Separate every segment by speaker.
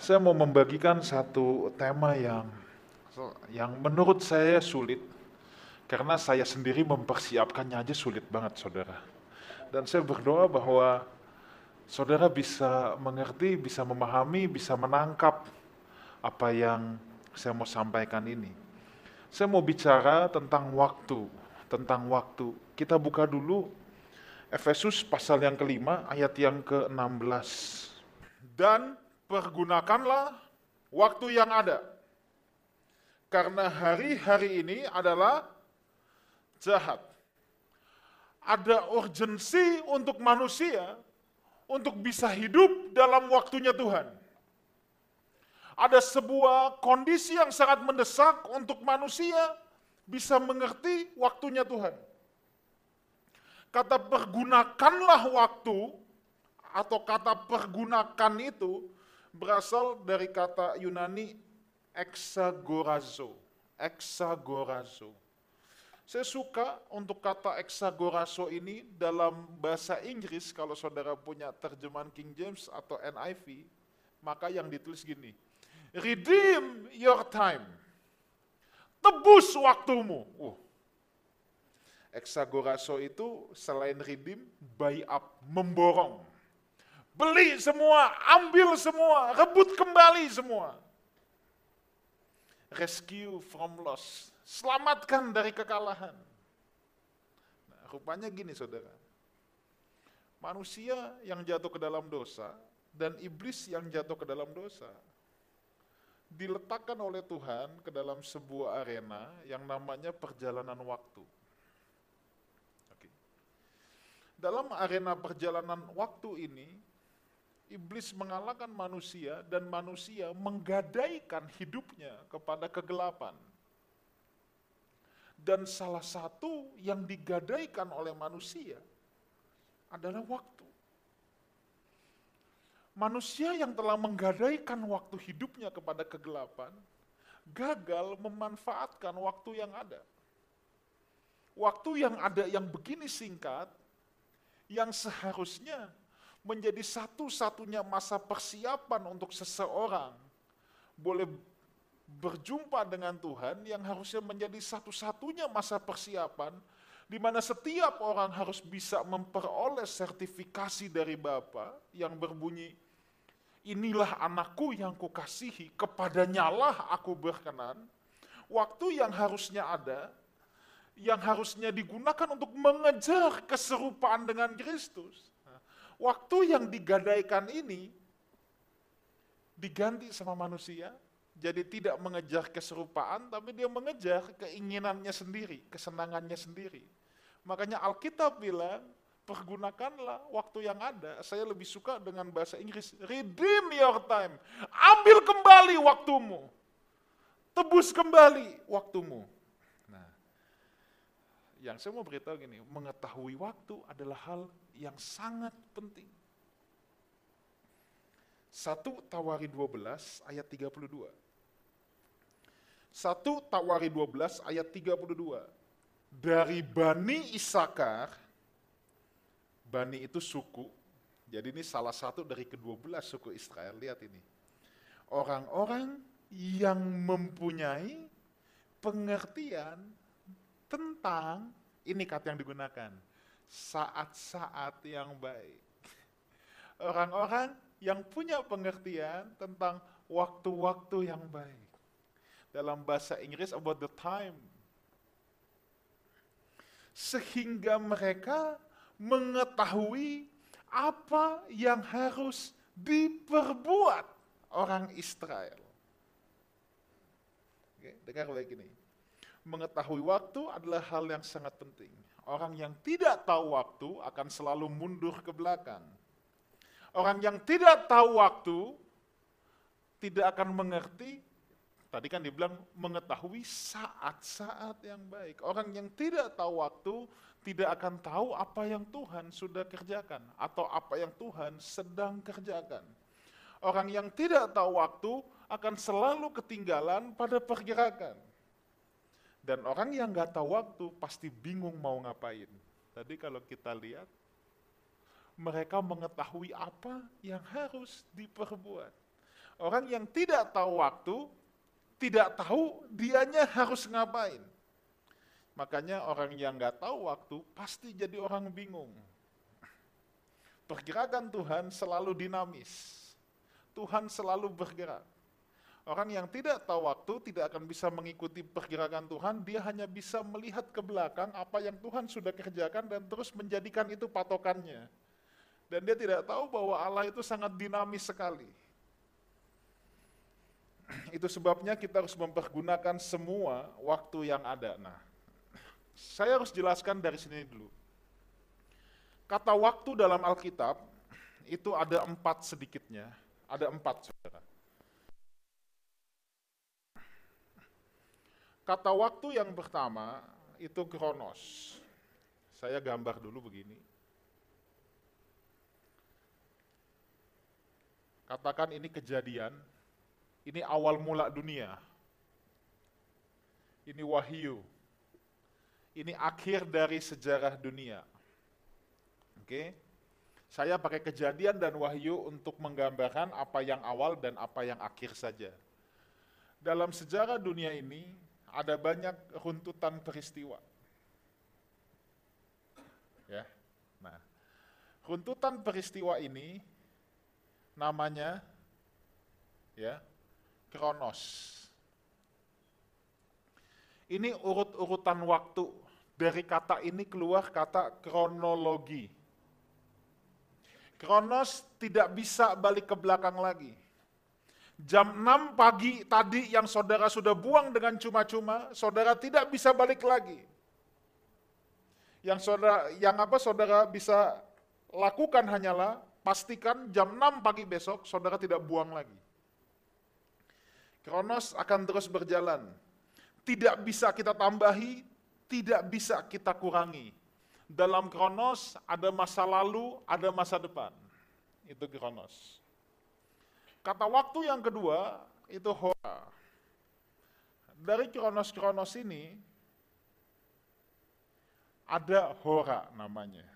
Speaker 1: Saya mau membagikan satu tema yang yang menurut saya sulit karena saya sendiri mempersiapkannya aja sulit banget, saudara. Dan saya berdoa bahwa saudara bisa mengerti, bisa memahami, bisa menangkap apa yang saya mau sampaikan ini. Saya mau bicara tentang waktu, tentang waktu. Kita buka dulu Efesus pasal yang kelima ayat yang ke-16. Dan pergunakanlah waktu yang ada. Karena hari-hari ini adalah jahat. Ada urgensi untuk manusia untuk bisa hidup dalam waktunya Tuhan. Ada sebuah kondisi yang sangat mendesak untuk manusia bisa mengerti waktunya Tuhan. Kata pergunakanlah waktu atau kata pergunakan itu berasal dari kata Yunani exagorazo. Exagorazo. Saya suka untuk kata exagorazo ini dalam bahasa Inggris kalau saudara punya terjemahan King James atau NIV, maka yang ditulis gini, redeem your time. Tebus waktumu. Uh. Itu selain redeem, buy up, memborong. Beli semua, ambil semua, rebut kembali semua. Rescue from loss. Selamatkan dari kekalahan. Nah, rupanya gini saudara. Manusia yang jatuh ke dalam dosa dan iblis yang jatuh ke dalam dosa diletakkan oleh Tuhan ke dalam sebuah arena yang namanya perjalanan waktu. Dalam arena perjalanan waktu ini, iblis mengalahkan manusia dan manusia menggadaikan hidupnya kepada kegelapan. Dan salah satu yang digadaikan oleh manusia adalah waktu. Manusia yang telah menggadaikan waktu hidupnya kepada kegelapan, gagal memanfaatkan waktu yang ada. Waktu yang ada yang begini singkat, yang seharusnya menjadi satu-satunya masa persiapan untuk seseorang boleh berjumpa dengan Tuhan yang harusnya menjadi satu-satunya masa persiapan di mana setiap orang harus bisa memperoleh sertifikasi dari Bapa yang berbunyi inilah anakku yang kukasihi kepadanyalah aku berkenan waktu yang harusnya ada yang harusnya digunakan untuk mengejar keserupaan dengan Kristus. Waktu yang digadaikan ini diganti sama manusia, jadi tidak mengejar keserupaan, tapi dia mengejar keinginannya sendiri, kesenangannya sendiri. Makanya Alkitab bilang, pergunakanlah waktu yang ada. Saya lebih suka dengan bahasa Inggris, redeem your time. Ambil kembali waktumu. Tebus kembali waktumu yang saya mau beritahu gini, mengetahui waktu adalah hal yang sangat penting. Satu Tawari 12 ayat 32. Satu Tawari 12 ayat 32. Dari Bani Isakar, Bani itu suku, jadi ini salah satu dari kedua belas suku Israel, lihat ini. Orang-orang yang mempunyai pengertian tentang ini kata yang digunakan saat-saat yang baik. Orang-orang yang punya pengertian tentang waktu-waktu yang baik. Dalam bahasa Inggris about the time. Sehingga mereka mengetahui apa yang harus diperbuat orang Israel. Oke, dengar baik ini mengetahui waktu adalah hal yang sangat penting. Orang yang tidak tahu waktu akan selalu mundur ke belakang. Orang yang tidak tahu waktu tidak akan mengerti, tadi kan dibilang mengetahui saat-saat yang baik. Orang yang tidak tahu waktu tidak akan tahu apa yang Tuhan sudah kerjakan atau apa yang Tuhan sedang kerjakan. Orang yang tidak tahu waktu akan selalu ketinggalan pada pergerakan. Dan orang yang nggak tahu waktu pasti bingung mau ngapain. Tadi kalau kita lihat, mereka mengetahui apa yang harus diperbuat. Orang yang tidak tahu waktu, tidak tahu dianya harus ngapain. Makanya orang yang nggak tahu waktu pasti jadi orang bingung. Pergerakan Tuhan selalu dinamis. Tuhan selalu bergerak. Orang yang tidak tahu waktu tidak akan bisa mengikuti pergerakan Tuhan, dia hanya bisa melihat ke belakang apa yang Tuhan sudah kerjakan dan terus menjadikan itu patokannya. Dan dia tidak tahu bahwa Allah itu sangat dinamis sekali. Itu sebabnya kita harus mempergunakan semua waktu yang ada. Nah, saya harus jelaskan dari sini dulu. Kata waktu dalam Alkitab itu ada empat sedikitnya, ada empat saudara. Kata waktu yang pertama itu kronos. Saya gambar dulu begini. Katakan ini kejadian, ini awal mula dunia. Ini wahyu, ini akhir dari sejarah dunia. Oke. Saya pakai kejadian dan wahyu untuk menggambarkan apa yang awal dan apa yang akhir saja. Dalam sejarah dunia ini ada banyak runtutan peristiwa. Ya. Nah, runtutan peristiwa ini namanya ya Kronos. Ini urut-urutan waktu. Dari kata ini keluar kata kronologi. Kronos tidak bisa balik ke belakang lagi. Jam 6 pagi tadi yang saudara sudah buang dengan cuma-cuma, saudara tidak bisa balik lagi. Yang saudara yang apa saudara bisa lakukan hanyalah pastikan jam 6 pagi besok saudara tidak buang lagi. Kronos akan terus berjalan tidak bisa kita tambahi, tidak bisa kita kurangi. Dalam kronos ada masa lalu, ada masa depan. Itu kronos. Kata waktu yang kedua itu hora. Dari kronos-kronos ini ada hora namanya.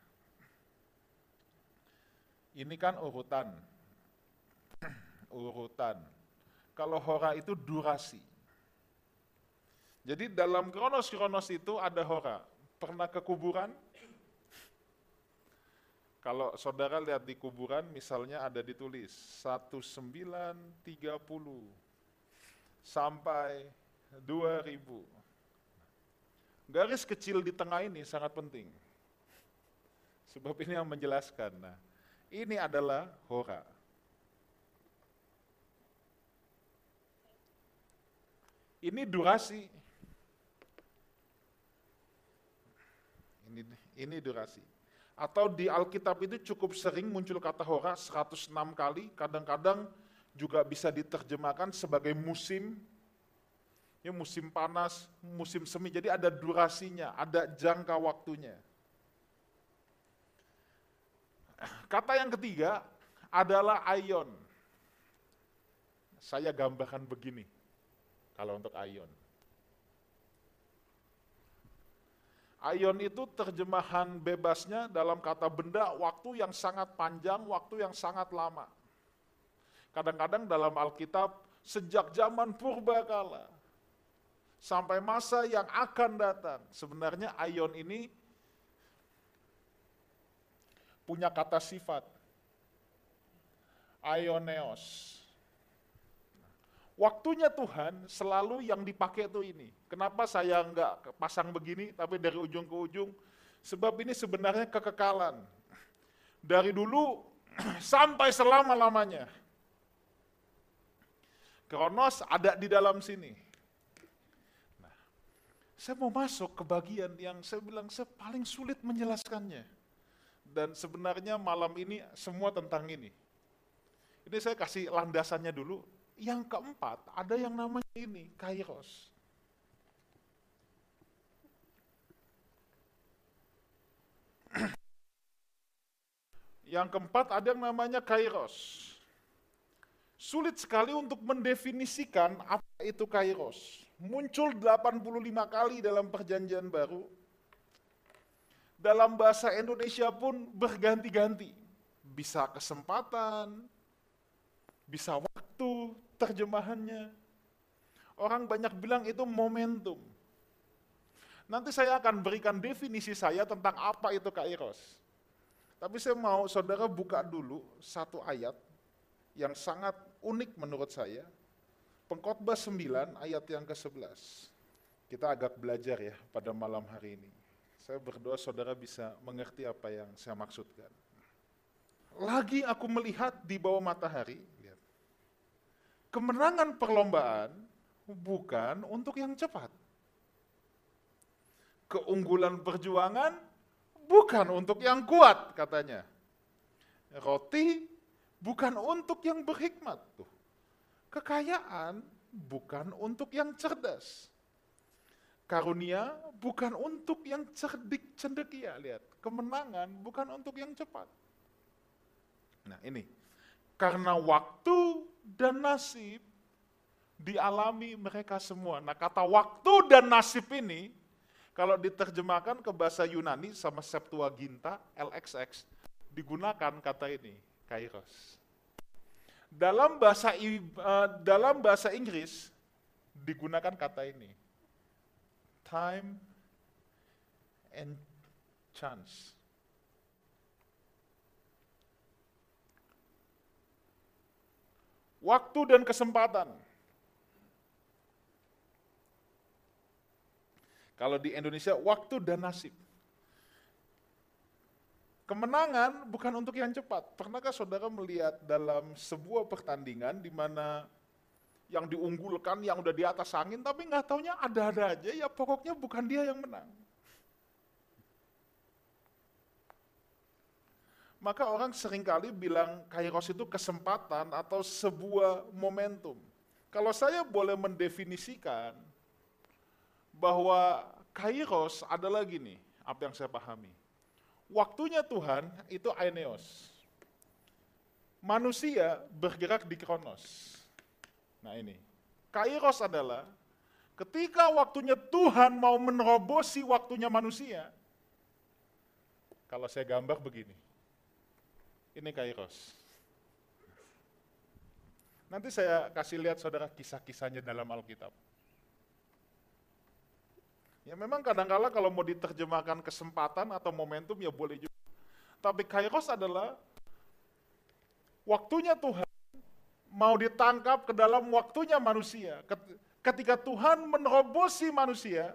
Speaker 1: Ini kan urutan. urutan. Kalau hora itu durasi. Jadi dalam kronos-kronos itu ada hora. Pernah ke kuburan? Kalau saudara lihat di kuburan misalnya ada ditulis 1930 sampai 2000. Garis kecil di tengah ini sangat penting. Sebab ini yang menjelaskan. Nah, ini adalah hora. Ini durasi Ini, ini durasi. Atau di Alkitab itu cukup sering muncul kata hora 106 kali, kadang-kadang juga bisa diterjemahkan sebagai musim, ya musim panas, musim semi, jadi ada durasinya, ada jangka waktunya. Kata yang ketiga adalah ion. Saya gambarkan begini, kalau untuk ion. Aion itu terjemahan bebasnya dalam kata benda waktu yang sangat panjang, waktu yang sangat lama. Kadang-kadang dalam Alkitab sejak zaman purba kala sampai masa yang akan datang. Sebenarnya aion ini punya kata sifat. Aioneos Waktunya Tuhan selalu yang dipakai itu ini. Kenapa saya nggak pasang begini tapi dari ujung ke ujung? Sebab ini sebenarnya kekekalan. Dari dulu sampai selama-lamanya. Kronos ada di dalam sini. Nah, saya mau masuk ke bagian yang saya bilang saya paling sulit menjelaskannya. Dan sebenarnya malam ini semua tentang ini. Ini saya kasih landasannya dulu, yang keempat, ada yang namanya ini, kairos. yang keempat ada yang namanya kairos. Sulit sekali untuk mendefinisikan apa itu kairos. Muncul 85 kali dalam perjanjian baru. Dalam bahasa Indonesia pun berganti-ganti. Bisa kesempatan, bisa waktu, terjemahannya. Orang banyak bilang itu momentum. Nanti saya akan berikan definisi saya tentang apa itu kairos. Tapi saya mau saudara buka dulu satu ayat yang sangat unik menurut saya. Pengkhotbah 9 ayat yang ke-11. Kita agak belajar ya pada malam hari ini. Saya berdoa saudara bisa mengerti apa yang saya maksudkan. Lagi aku melihat di bawah matahari. Kemenangan perlombaan bukan untuk yang cepat. Keunggulan perjuangan bukan untuk yang kuat katanya. Roti bukan untuk yang berhikmat tuh. Kekayaan bukan untuk yang cerdas. Karunia bukan untuk yang cerdik cendekia, lihat. Kemenangan bukan untuk yang cepat. Nah ini, karena waktu dan nasib dialami mereka semua. Nah kata waktu dan nasib ini, kalau diterjemahkan ke bahasa Yunani sama Septuaginta, LXX, digunakan kata ini, kairos. Dalam bahasa uh, dalam bahasa Inggris digunakan kata ini. Time and chance. Waktu dan kesempatan. Kalau di Indonesia, waktu dan nasib. Kemenangan bukan untuk yang cepat. Pernahkah saudara melihat dalam sebuah pertandingan di mana yang diunggulkan, yang udah di atas angin, tapi nggak taunya ada-ada aja, ya pokoknya bukan dia yang menang. Maka orang sering kali bilang kairos itu kesempatan atau sebuah momentum. Kalau saya boleh mendefinisikan bahwa kairos adalah gini, apa yang saya pahami Waktunya Tuhan itu aineos. Manusia bergerak di kronos. Nah ini, kairos adalah ketika waktunya Tuhan mau menerobosi waktunya manusia. Kalau saya gambar begini, ini kairos. Nanti saya kasih lihat saudara kisah-kisahnya dalam Alkitab. Ya memang kadang-kala kalau mau diterjemahkan kesempatan atau momentum ya boleh juga. Tapi kairos adalah waktunya Tuhan mau ditangkap ke dalam waktunya manusia. Ketika Tuhan menerobosi manusia,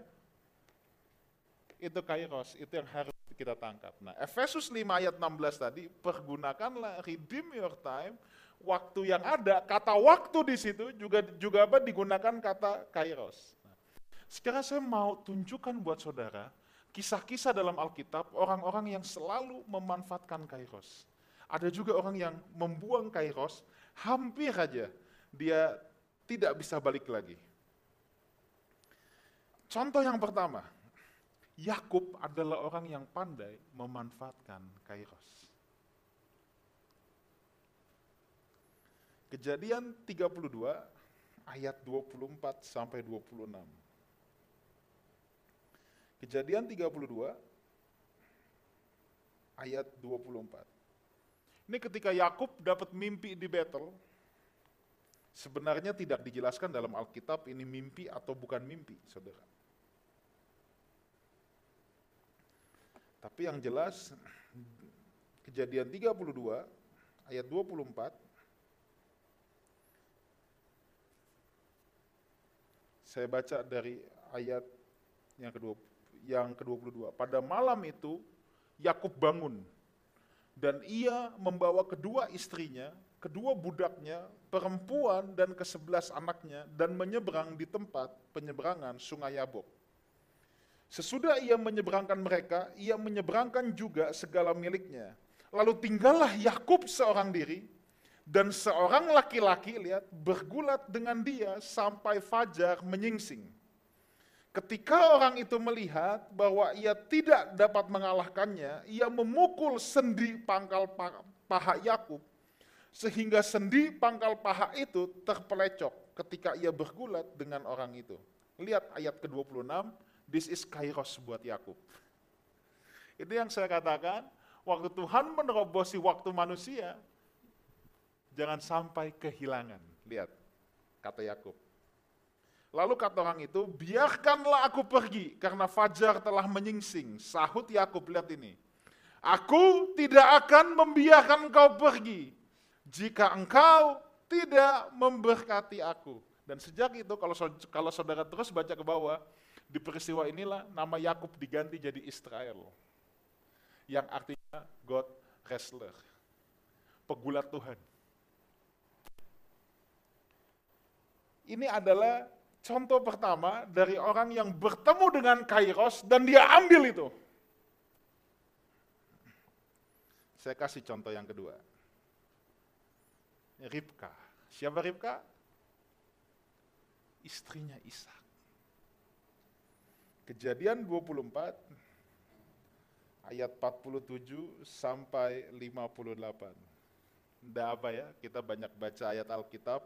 Speaker 1: itu kairos, itu yang harus kita tangkap. Nah, Efesus 5 ayat 16 tadi, pergunakanlah redeem your time, waktu yang ada, kata waktu di situ juga juga apa digunakan kata kairos. Sekarang saya mau tunjukkan buat saudara kisah-kisah dalam Alkitab orang-orang yang selalu memanfaatkan kairos. Ada juga orang yang membuang kairos, hampir aja dia tidak bisa balik lagi. Contoh yang pertama, Yakub adalah orang yang pandai memanfaatkan kairos. Kejadian 32 ayat 24 sampai 26. Kejadian 32 ayat 24. Ini ketika Yakub dapat mimpi di Betel, sebenarnya tidak dijelaskan dalam Alkitab ini mimpi atau bukan mimpi, saudara. Tapi yang jelas, kejadian 32 ayat 24, saya baca dari ayat yang kedua yang ke-22. Pada malam itu Yakub bangun dan ia membawa kedua istrinya, kedua budaknya, perempuan dan kesebelas anaknya dan menyeberang di tempat penyeberangan sungai Yabok. Sesudah ia menyeberangkan mereka, ia menyeberangkan juga segala miliknya. Lalu tinggallah Yakub seorang diri dan seorang laki-laki lihat bergulat dengan dia sampai fajar menyingsing. Ketika orang itu melihat bahwa ia tidak dapat mengalahkannya, ia memukul sendi pangkal paha Yakub sehingga sendi pangkal paha itu terpelecok ketika ia bergulat dengan orang itu. Lihat ayat ke-26, this is kairos buat Yakub. Itu yang saya katakan, waktu Tuhan menerobosi waktu manusia, jangan sampai kehilangan. Lihat, kata Yakub. Lalu kata orang itu, biarkanlah aku pergi karena fajar telah menyingsing. Sahut Yakub, lihat ini. Aku tidak akan membiarkan engkau pergi jika engkau tidak memberkati aku. Dan sejak itu kalau kalau saudara terus baca ke bawah, di peristiwa inilah nama Yakub diganti jadi Israel. Yang artinya God wrestler. Pegulat Tuhan. Ini adalah contoh pertama dari orang yang bertemu dengan Kairos dan dia ambil itu. Saya kasih contoh yang kedua. Ribka. Siapa Ribka? Istrinya Ishak. Kejadian 24 ayat 47 sampai 58. Tidak apa ya, kita banyak baca ayat Alkitab,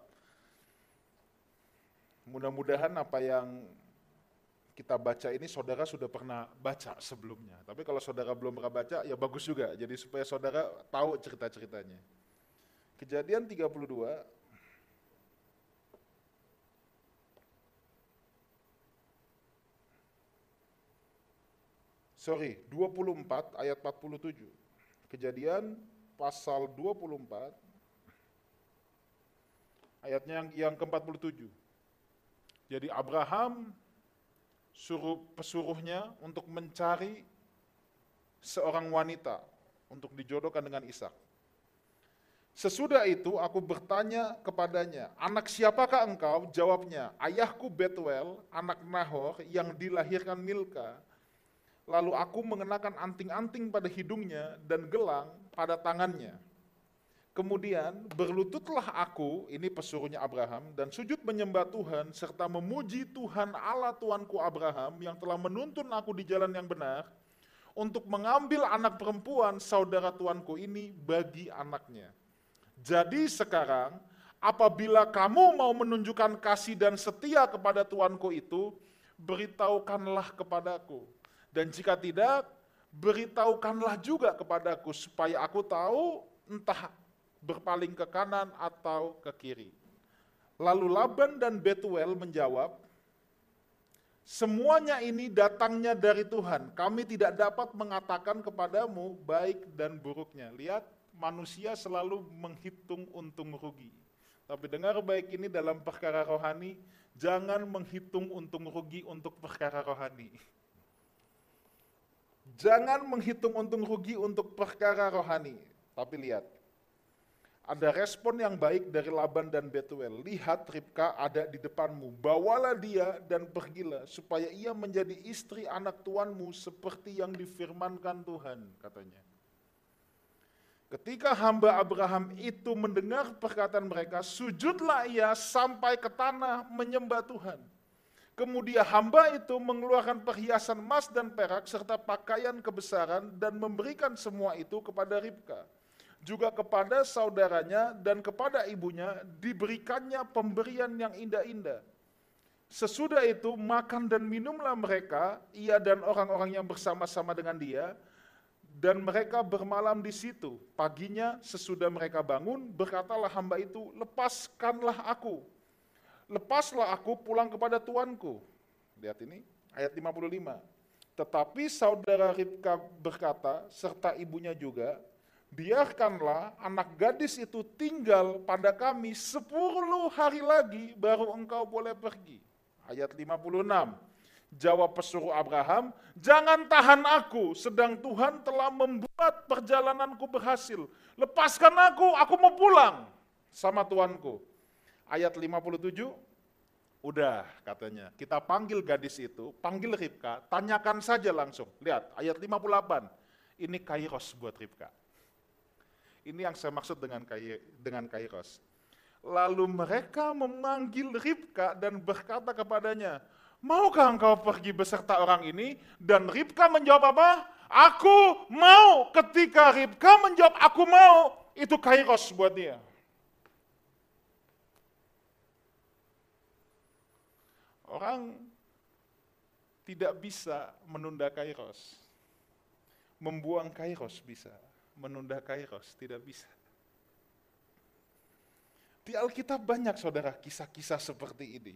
Speaker 1: Mudah-mudahan apa yang kita baca ini saudara sudah pernah baca sebelumnya. Tapi kalau saudara belum pernah baca, ya bagus juga. Jadi supaya saudara tahu cerita-ceritanya. Kejadian 32, sorry, 24 ayat 47. Kejadian pasal 24, ayatnya yang, yang ke-47. Jadi Abraham suruh pesuruhnya untuk mencari seorang wanita untuk dijodohkan dengan Ishak. Sesudah itu aku bertanya kepadanya, anak siapakah engkau? Jawabnya, ayahku Betuel, anak Nahor yang dilahirkan Milka. Lalu aku mengenakan anting-anting pada hidungnya dan gelang pada tangannya. Kemudian berlututlah aku, ini pesuruhnya Abraham, dan sujud menyembah Tuhan, serta memuji Tuhan Allah Tuanku Abraham yang telah menuntun aku di jalan yang benar, untuk mengambil anak perempuan saudara tuanku ini bagi anaknya. Jadi sekarang, apabila kamu mau menunjukkan kasih dan setia kepada tuanku itu, beritahukanlah kepadaku. Dan jika tidak, beritahukanlah juga kepadaku, supaya aku tahu entah berpaling ke kanan atau ke kiri. Lalu Laban dan Betuel menjawab, Semuanya ini datangnya dari Tuhan. Kami tidak dapat mengatakan kepadamu baik dan buruknya. Lihat, manusia selalu menghitung untung rugi. Tapi dengar baik ini dalam perkara rohani, jangan menghitung untung rugi untuk perkara rohani. Jangan menghitung untung rugi untuk perkara rohani. Tapi lihat, ada respon yang baik dari Laban dan Betuel. Lihat Ribka ada di depanmu, bawalah dia dan pergilah supaya ia menjadi istri anak tuanmu seperti yang difirmankan Tuhan, katanya. Ketika hamba Abraham itu mendengar perkataan mereka, sujudlah ia sampai ke tanah menyembah Tuhan. Kemudian hamba itu mengeluarkan perhiasan emas dan perak serta pakaian kebesaran dan memberikan semua itu kepada Ribka juga kepada saudaranya dan kepada ibunya diberikannya pemberian yang indah-indah. Sesudah itu makan dan minumlah mereka, ia dan orang-orang yang bersama-sama dengan dia, dan mereka bermalam di situ. Paginya sesudah mereka bangun, berkatalah hamba itu, lepaskanlah aku. Lepaslah aku pulang kepada tuanku. Lihat ini, ayat 55. Tetapi saudara Ribka berkata, serta ibunya juga, biarkanlah anak gadis itu tinggal pada kami sepuluh hari lagi baru engkau boleh pergi. Ayat 56. Jawab pesuruh Abraham, jangan tahan aku, sedang Tuhan telah membuat perjalananku berhasil. Lepaskan aku, aku mau pulang sama Tuanku. Ayat 57, udah katanya, kita panggil gadis itu, panggil Ribka, tanyakan saja langsung. Lihat, ayat 58, ini kairos buat Ribka ini yang saya maksud dengan dengan kairos. Lalu mereka memanggil Ribka dan berkata kepadanya, Maukah engkau pergi beserta orang ini? Dan Ribka menjawab apa? Aku mau. Ketika Ribka menjawab aku mau, itu kairos buat dia. Orang tidak bisa menunda kairos. Membuang kairos bisa menunda kairos, tidak bisa. Di Alkitab banyak saudara kisah-kisah seperti ini.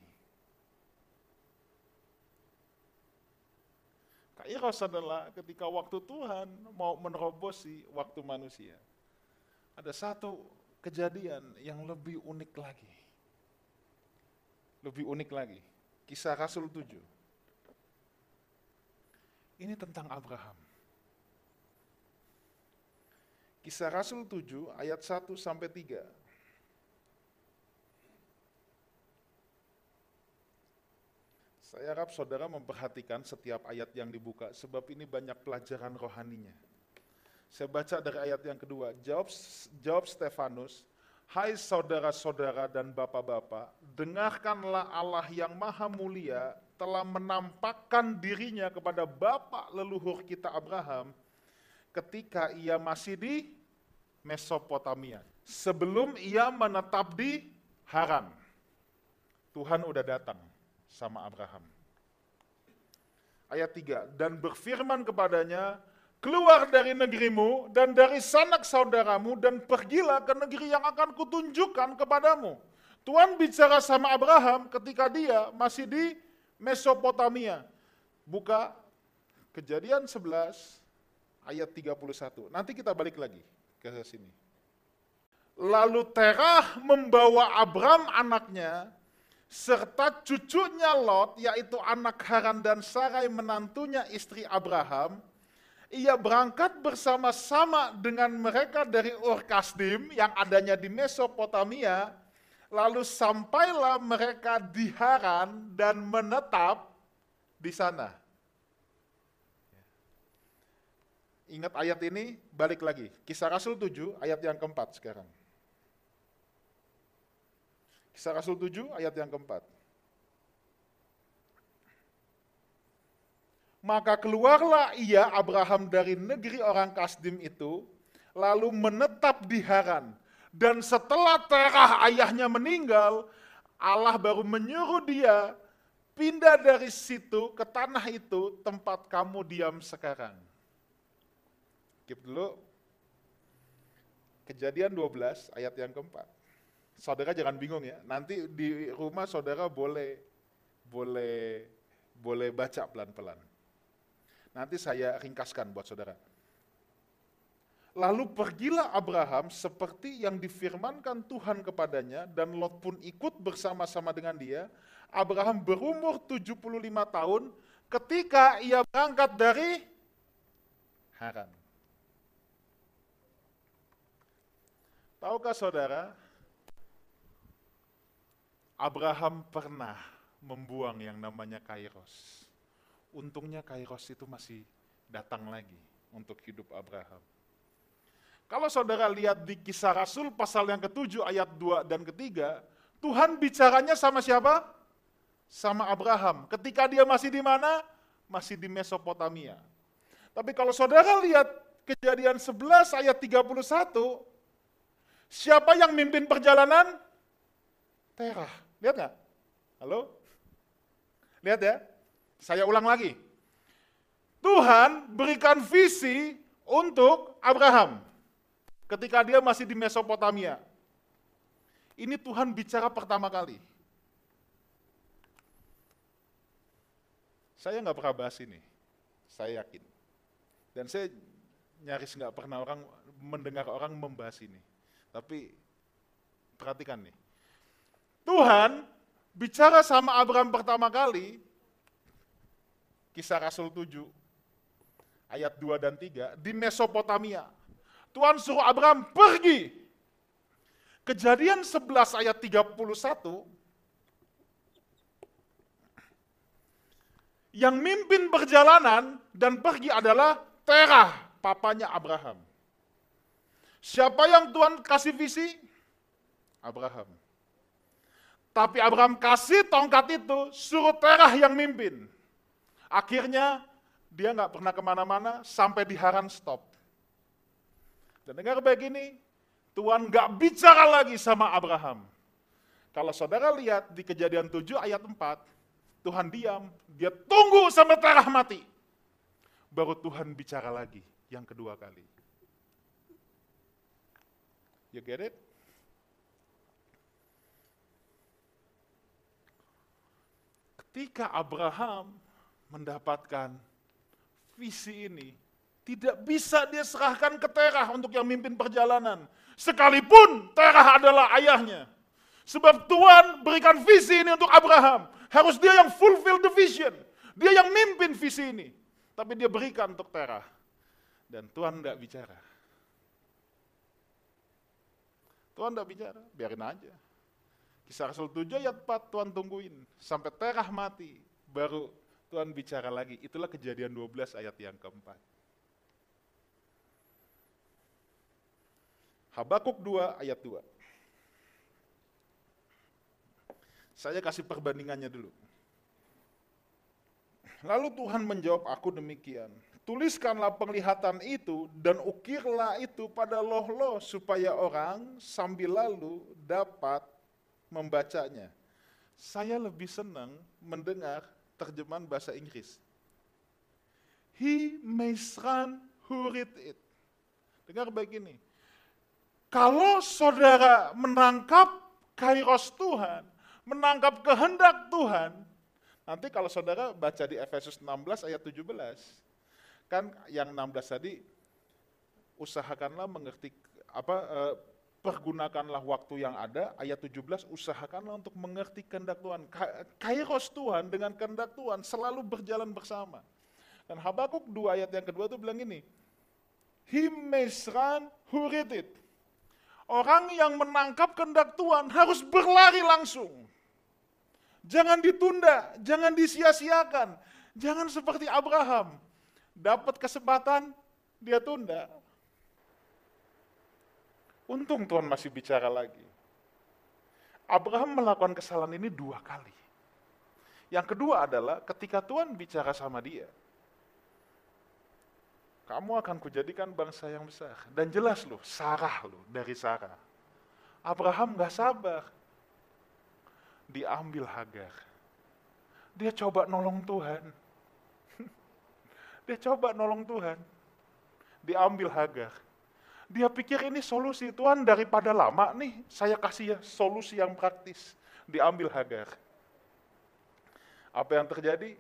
Speaker 1: Kairos adalah ketika waktu Tuhan mau menerobosi waktu manusia. Ada satu kejadian yang lebih unik lagi. Lebih unik lagi. Kisah Rasul 7. Ini tentang Abraham. Kisah Rasul 7 ayat 1 sampai 3. Saya harap saudara memperhatikan setiap ayat yang dibuka, sebab ini banyak pelajaran rohaninya. Saya baca dari ayat yang kedua, jawab, jawab Stefanus, Hai saudara-saudara dan bapak-bapak, dengarkanlah Allah yang maha mulia telah menampakkan dirinya kepada bapak leluhur kita Abraham ketika ia masih di Mesopotamia. Sebelum ia menetap di Haran. Tuhan udah datang sama Abraham. Ayat 3, dan berfirman kepadanya, keluar dari negerimu dan dari sanak saudaramu dan pergilah ke negeri yang akan kutunjukkan kepadamu. Tuhan bicara sama Abraham ketika dia masih di Mesopotamia. Buka kejadian 11 ayat 31. Nanti kita balik lagi ke sini. Lalu Terah membawa Abram anaknya serta cucunya Lot, yaitu anak Haran dan Sarai menantunya istri Abraham, ia berangkat bersama-sama dengan mereka dari Ur Kasdim yang adanya di Mesopotamia, lalu sampailah mereka di Haran dan menetap di sana. Ingat ayat ini, balik lagi. Kisah Rasul 7, ayat yang keempat sekarang. Kisah Rasul 7 ayat yang keempat. Maka keluarlah ia Abraham dari negeri orang Kasdim itu, lalu menetap di Haran. Dan setelah Terah ayahnya meninggal, Allah baru menyuruh dia pindah dari situ ke tanah itu tempat kamu diam sekarang. Keep dulu. Kejadian 12 ayat yang keempat saudara jangan bingung ya. Nanti di rumah saudara boleh boleh boleh baca pelan-pelan. Nanti saya ringkaskan buat saudara. Lalu pergilah Abraham seperti yang difirmankan Tuhan kepadanya dan Lot pun ikut bersama-sama dengan dia. Abraham berumur 75 tahun ketika ia berangkat dari Haran. Tahukah saudara, Abraham pernah membuang yang namanya kairos. Untungnya kairos itu masih datang lagi untuk hidup Abraham. Kalau saudara lihat di kisah Rasul pasal yang ketujuh ayat 2 dan ketiga, Tuhan bicaranya sama siapa? Sama Abraham. Ketika dia masih di mana? Masih di Mesopotamia. Tapi kalau saudara lihat kejadian 11 ayat 31, siapa yang mimpin perjalanan? Terah. Lihat nggak? Halo? Lihat ya. Saya ulang lagi. Tuhan berikan visi untuk Abraham ketika dia masih di Mesopotamia. Ini Tuhan bicara pertama kali. Saya nggak pernah bahas ini, saya yakin. Dan saya nyaris nggak pernah orang mendengar orang membahas ini. Tapi perhatikan nih, Tuhan bicara sama Abraham pertama kali, kisah Rasul 7, ayat 2 dan 3, di Mesopotamia. Tuhan suruh Abraham pergi. Kejadian 11 ayat 31, yang mimpin perjalanan dan pergi adalah Terah, papanya Abraham. Siapa yang Tuhan kasih visi? Abraham. Tapi Abraham kasih tongkat itu, suruh Terah yang mimpin. Akhirnya dia nggak pernah ke mana-mana sampai di Haran stop. Dan dengar begini, Tuhan nggak bicara lagi sama Abraham. Kalau saudara lihat di kejadian 7 ayat 4, Tuhan diam, dia tunggu sampai terah mati. Baru Tuhan bicara lagi yang kedua kali. You get it? Ketika Abraham mendapatkan visi ini, tidak bisa dia serahkan ke Terah untuk yang mimpin perjalanan. Sekalipun Terah adalah ayahnya. Sebab Tuhan berikan visi ini untuk Abraham. Harus dia yang fulfill the vision. Dia yang mimpin visi ini. Tapi dia berikan untuk Terah. Dan Tuhan tidak bicara. Tuhan tidak bicara, biarin aja. Kisah Rasul 7 ayat 4 Tuhan tungguin. Sampai Terah mati, baru Tuhan bicara lagi. Itulah kejadian 12 ayat yang keempat. Habakuk 2 ayat 2. Saya kasih perbandingannya dulu. Lalu Tuhan menjawab aku demikian. Tuliskanlah penglihatan itu dan ukirlah itu pada loh-loh supaya orang sambil lalu dapat membacanya. Saya lebih senang mendengar terjemahan bahasa Inggris. He may run who read it. Dengar baik ini. Kalau saudara menangkap kairos Tuhan, menangkap kehendak Tuhan, nanti kalau saudara baca di Efesus 16 ayat 17, kan yang 16 tadi, usahakanlah mengerti apa eh, pergunakanlah waktu yang ada, ayat 17, usahakanlah untuk mengerti kehendak Tuhan. Kairos Tuhan dengan kehendak Tuhan selalu berjalan bersama. Dan Habakuk 2 ayat yang kedua itu bilang ini, He may run who read it. Orang yang menangkap kehendak Tuhan harus berlari langsung. Jangan ditunda, jangan disia-siakan. Jangan seperti Abraham. Dapat kesempatan, dia tunda. Untung Tuhan masih bicara lagi. Abraham melakukan kesalahan ini dua kali. Yang kedua adalah ketika Tuhan bicara sama dia, kamu akan kujadikan bangsa yang besar. Dan jelas loh, Sarah loh, dari Sarah. Abraham gak sabar. Diambil Hagar. Dia coba nolong Tuhan. Dia coba nolong Tuhan. Diambil Hagar. Dia pikir ini solusi. Tuhan daripada lama nih, saya kasih ya solusi yang praktis. Diambil Hagar. Apa yang terjadi?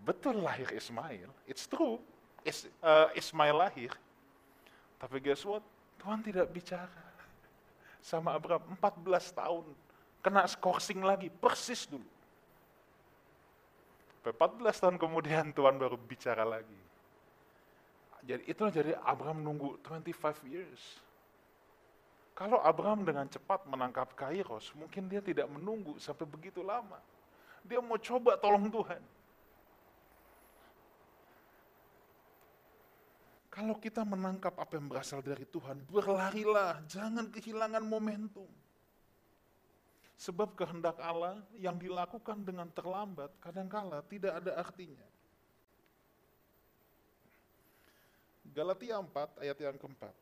Speaker 1: Betul lahir Ismail. It's true uh, Ismail lahir. Tapi guess what? Tuhan tidak bicara. Sama Abraham 14 tahun. Kena skorsing lagi, persis dulu. 14 tahun kemudian Tuhan baru bicara lagi. Jadi itulah jadi Abraham nunggu 25 years. Kalau Abraham dengan cepat menangkap Kairos, mungkin dia tidak menunggu sampai begitu lama. Dia mau coba tolong Tuhan. Kalau kita menangkap apa yang berasal dari Tuhan, berlarilah, jangan kehilangan momentum. Sebab kehendak Allah yang dilakukan dengan terlambat, kadangkala tidak ada artinya. Galatia 4 ayat yang keempat.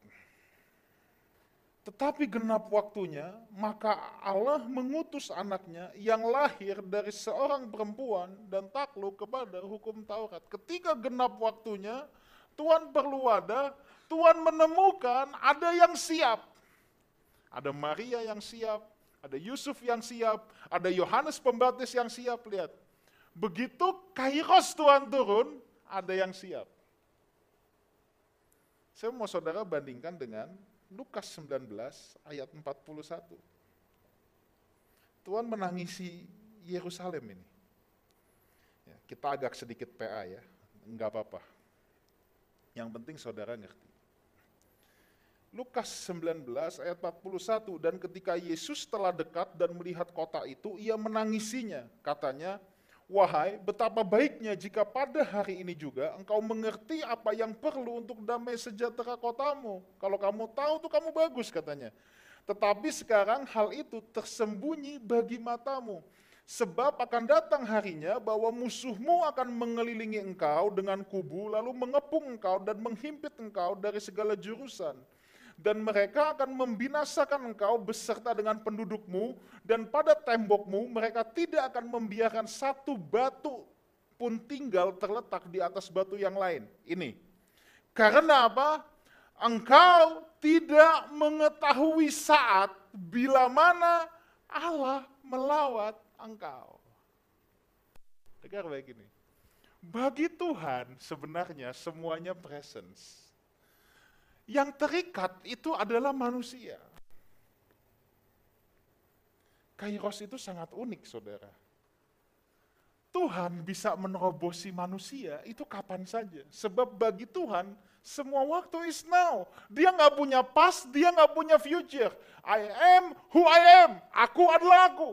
Speaker 1: Tetapi genap waktunya, maka Allah mengutus anaknya yang lahir dari seorang perempuan dan takluk kepada hukum Taurat. Ketika genap waktunya, Tuhan perlu ada, Tuhan menemukan ada yang siap. Ada Maria yang siap, ada Yusuf yang siap, ada Yohanes Pembaptis yang siap, lihat. Begitu kairos Tuhan turun, ada yang siap. Saya mau saudara bandingkan dengan Lukas 19 ayat 41. Tuhan menangisi Yerusalem ini. Ya, kita agak sedikit PA ya, enggak apa-apa. Yang penting saudara ngerti. Lukas 19 ayat 41, dan ketika Yesus telah dekat dan melihat kota itu, ia menangisinya. Katanya, Wahai, betapa baiknya jika pada hari ini juga engkau mengerti apa yang perlu untuk damai sejahtera kotamu. Kalau kamu tahu tuh kamu bagus katanya. Tetapi sekarang hal itu tersembunyi bagi matamu. Sebab akan datang harinya bahwa musuhmu akan mengelilingi engkau dengan kubu, lalu mengepung engkau dan menghimpit engkau dari segala jurusan. Dan mereka akan membinasakan engkau beserta dengan pendudukmu, dan pada tembokmu mereka tidak akan membiarkan satu batu pun tinggal terletak di atas batu yang lain. Ini. Karena apa? Engkau tidak mengetahui saat bila mana Allah melawat engkau. Dengar baik ini. Bagi Tuhan sebenarnya semuanya presence. Yang terikat itu adalah manusia. Kairos itu sangat unik, saudara. Tuhan bisa menerobosi manusia itu kapan saja. Sebab bagi Tuhan, semua waktu is now. Dia nggak punya past, dia nggak punya future. I am who I am. Aku adalah aku.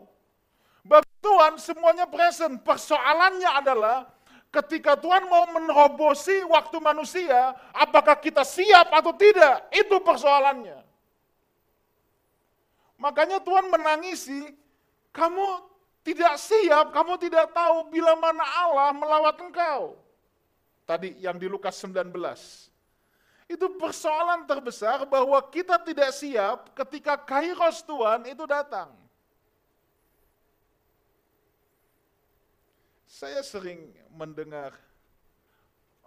Speaker 1: Bagi Tuhan semuanya present. Persoalannya adalah ketika Tuhan mau menerobosi waktu manusia, apakah kita siap atau tidak? Itu persoalannya. Makanya Tuhan menangisi, kamu tidak siap, kamu tidak tahu bila mana Allah melawat engkau. Tadi yang di Lukas 19. Itu persoalan terbesar bahwa kita tidak siap ketika kairos Tuhan itu datang. Saya sering mendengar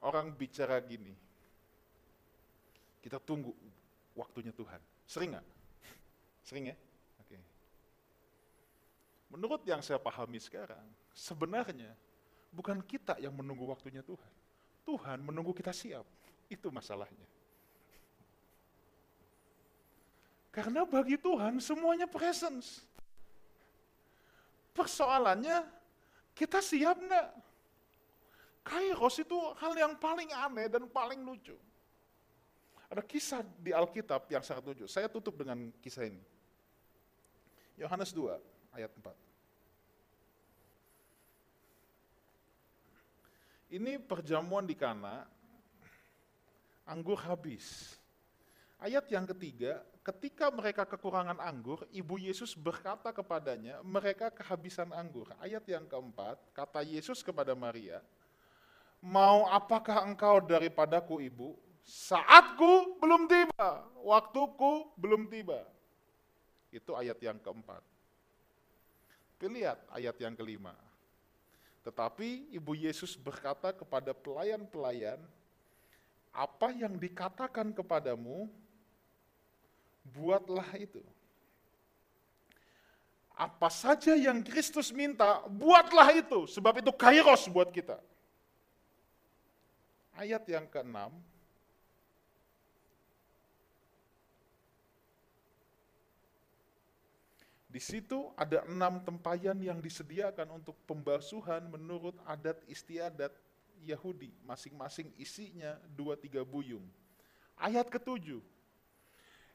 Speaker 1: orang bicara gini. Kita tunggu waktunya Tuhan. Sering nggak? Sering ya? Oke. Menurut yang saya pahami sekarang, sebenarnya bukan kita yang menunggu waktunya Tuhan. Tuhan menunggu kita siap. Itu masalahnya. Karena bagi Tuhan semuanya presence. Persoalannya kita siap enggak? Kairos itu hal yang paling aneh dan paling lucu. Ada kisah di Alkitab yang sangat lucu. Saya tutup dengan kisah ini. Yohanes 2 ayat 4. Ini perjamuan di Kana, anggur habis. Ayat yang ketiga, ketika mereka kekurangan anggur, ibu Yesus berkata kepadanya, mereka kehabisan anggur. Ayat yang keempat, kata Yesus kepada Maria, mau apakah engkau daripadaku ibu? Saatku belum tiba, waktuku belum tiba. Itu ayat yang keempat. Lihat ayat yang kelima. Tetapi ibu Yesus berkata kepada pelayan-pelayan, apa yang dikatakan kepadamu, buatlah itu. Apa saja yang Kristus minta, buatlah itu. Sebab itu kairos buat kita. Ayat yang keenam, Di situ ada enam tempayan yang disediakan untuk pembasuhan menurut adat istiadat Yahudi. Masing-masing isinya dua tiga buyung. Ayat ketujuh.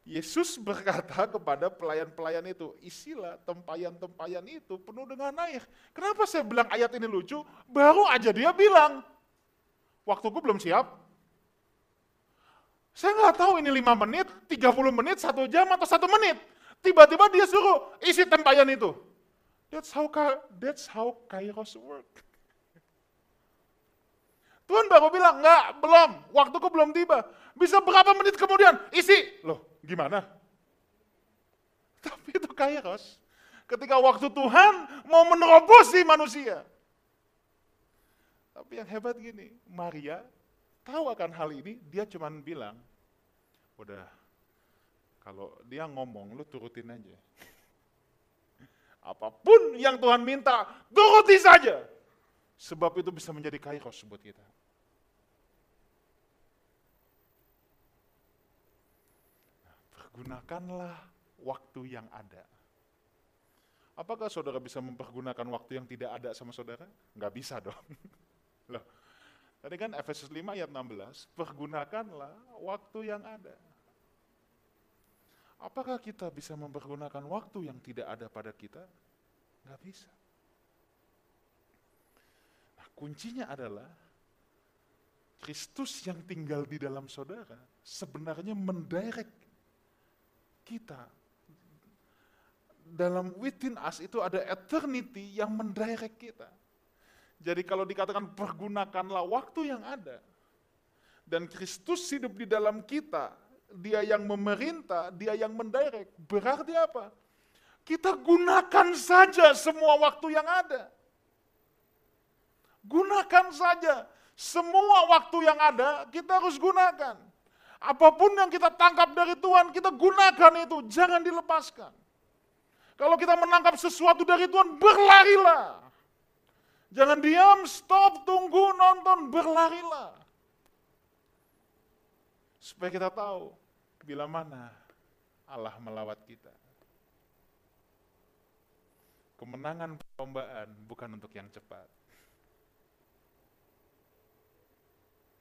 Speaker 1: Yesus berkata kepada pelayan-pelayan itu, isilah tempayan-tempayan itu penuh dengan air. Kenapa saya bilang ayat ini lucu? Baru aja dia bilang, waktuku belum siap. Saya nggak tahu ini 5 menit, 30 menit, satu jam atau satu menit. Tiba-tiba dia suruh isi tempayan itu. That's how that's how kairos work. Tuhan baru bilang, enggak, belum, waktuku belum tiba. Bisa berapa menit kemudian, isi. Loh, gimana? Tapi itu kairos. Ketika waktu Tuhan mau menerobosi manusia. Tapi yang hebat gini, Maria tahu akan hal ini, dia cuma bilang, udah kalau dia ngomong, lu turutin aja. Apa pun yang Tuhan minta, turuti saja. Sebab itu bisa menjadi kairos buat kita. Pergunakanlah waktu yang ada. Apakah saudara bisa mempergunakan waktu yang tidak ada sama saudara? Enggak bisa dong. Loh, tadi kan Efesus 5 ayat 16, pergunakanlah waktu yang ada. Apakah kita bisa mempergunakan waktu yang tidak ada pada kita? Nggak bisa. Nah, kuncinya adalah Kristus yang tinggal di dalam saudara sebenarnya mendirect kita. Dalam within us itu ada eternity yang mendirect kita. Jadi kalau dikatakan pergunakanlah waktu yang ada, dan Kristus hidup di dalam kita, dia yang memerintah, dia yang mendirect. Berarti apa? Kita gunakan saja semua waktu yang ada. Gunakan saja semua waktu yang ada, kita harus gunakan. Apa pun yang kita tangkap dari Tuhan, kita gunakan itu, jangan dilepaskan. Kalau kita menangkap sesuatu dari Tuhan, berlarilah. Jangan diam, stop, tunggu, nonton, berlarilah. Supaya kita tahu bila mana Allah melawat kita. Kemenangan perlombaan bukan untuk yang cepat.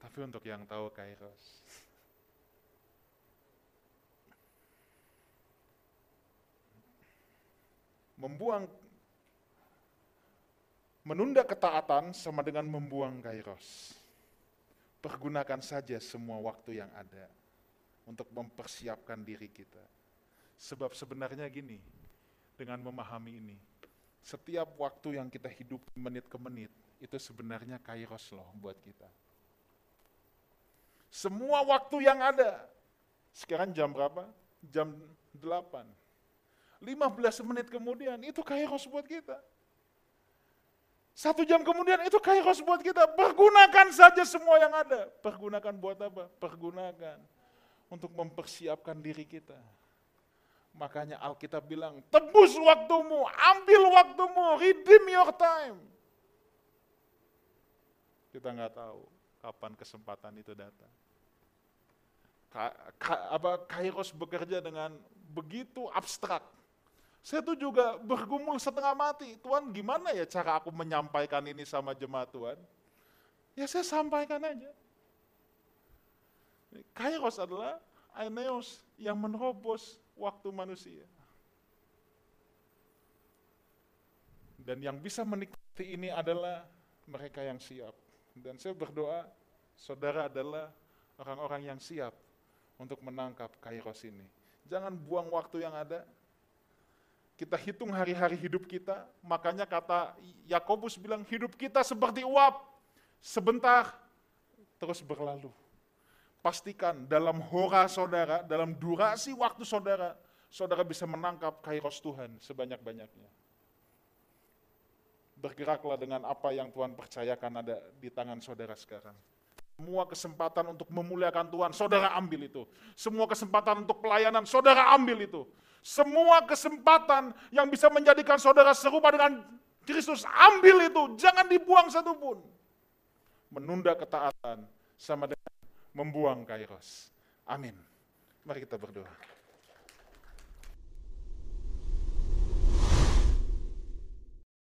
Speaker 1: Tapi untuk yang tahu kairos. Membuang menunda ketaatan sama dengan membuang kairos. Pergunakan saja semua waktu yang ada untuk mempersiapkan diri kita. Sebab sebenarnya gini, dengan memahami ini, setiap waktu yang kita hidup menit ke menit, itu sebenarnya kairos loh buat kita. Semua waktu yang ada, sekarang jam berapa? Jam 8. 15 menit kemudian, itu kairos buat kita. Satu jam kemudian itu kairos buat kita. Pergunakan saja semua yang ada. Pergunakan buat apa? Pergunakan untuk mempersiapkan diri kita. Makanya Alkitab bilang, tebus waktumu, ambil waktumu, redeem your time. Kita nggak tahu kapan kesempatan itu datang. Ka, ka, apa Kairos bekerja dengan begitu abstrak saya tuh juga bergumul setengah mati. Tuhan gimana ya cara aku menyampaikan ini sama jemaat Tuhan? Ya saya sampaikan aja. Kairos adalah Aeneos yang menerobos waktu manusia. Dan yang bisa menikmati ini adalah mereka yang siap. Dan saya berdoa, saudara adalah orang-orang yang siap untuk menangkap Kairos ini. Jangan buang waktu yang ada, kita hitung hari-hari hidup kita, makanya kata Yakobus bilang hidup kita seperti uap, sebentar terus berlalu. Pastikan dalam hora saudara, dalam durasi waktu saudara, saudara bisa menangkap kairos Tuhan sebanyak-banyaknya. Bergeraklah dengan apa yang Tuhan percayakan ada di tangan saudara sekarang. Semua kesempatan untuk memuliakan Tuhan, saudara ambil itu. Semua kesempatan untuk pelayanan, saudara ambil itu. Semua kesempatan yang bisa menjadikan saudara serupa dengan Kristus, ambil itu, jangan dibuang satupun. Menunda ketaatan sama dengan membuang kairos. Amin. Mari kita berdoa.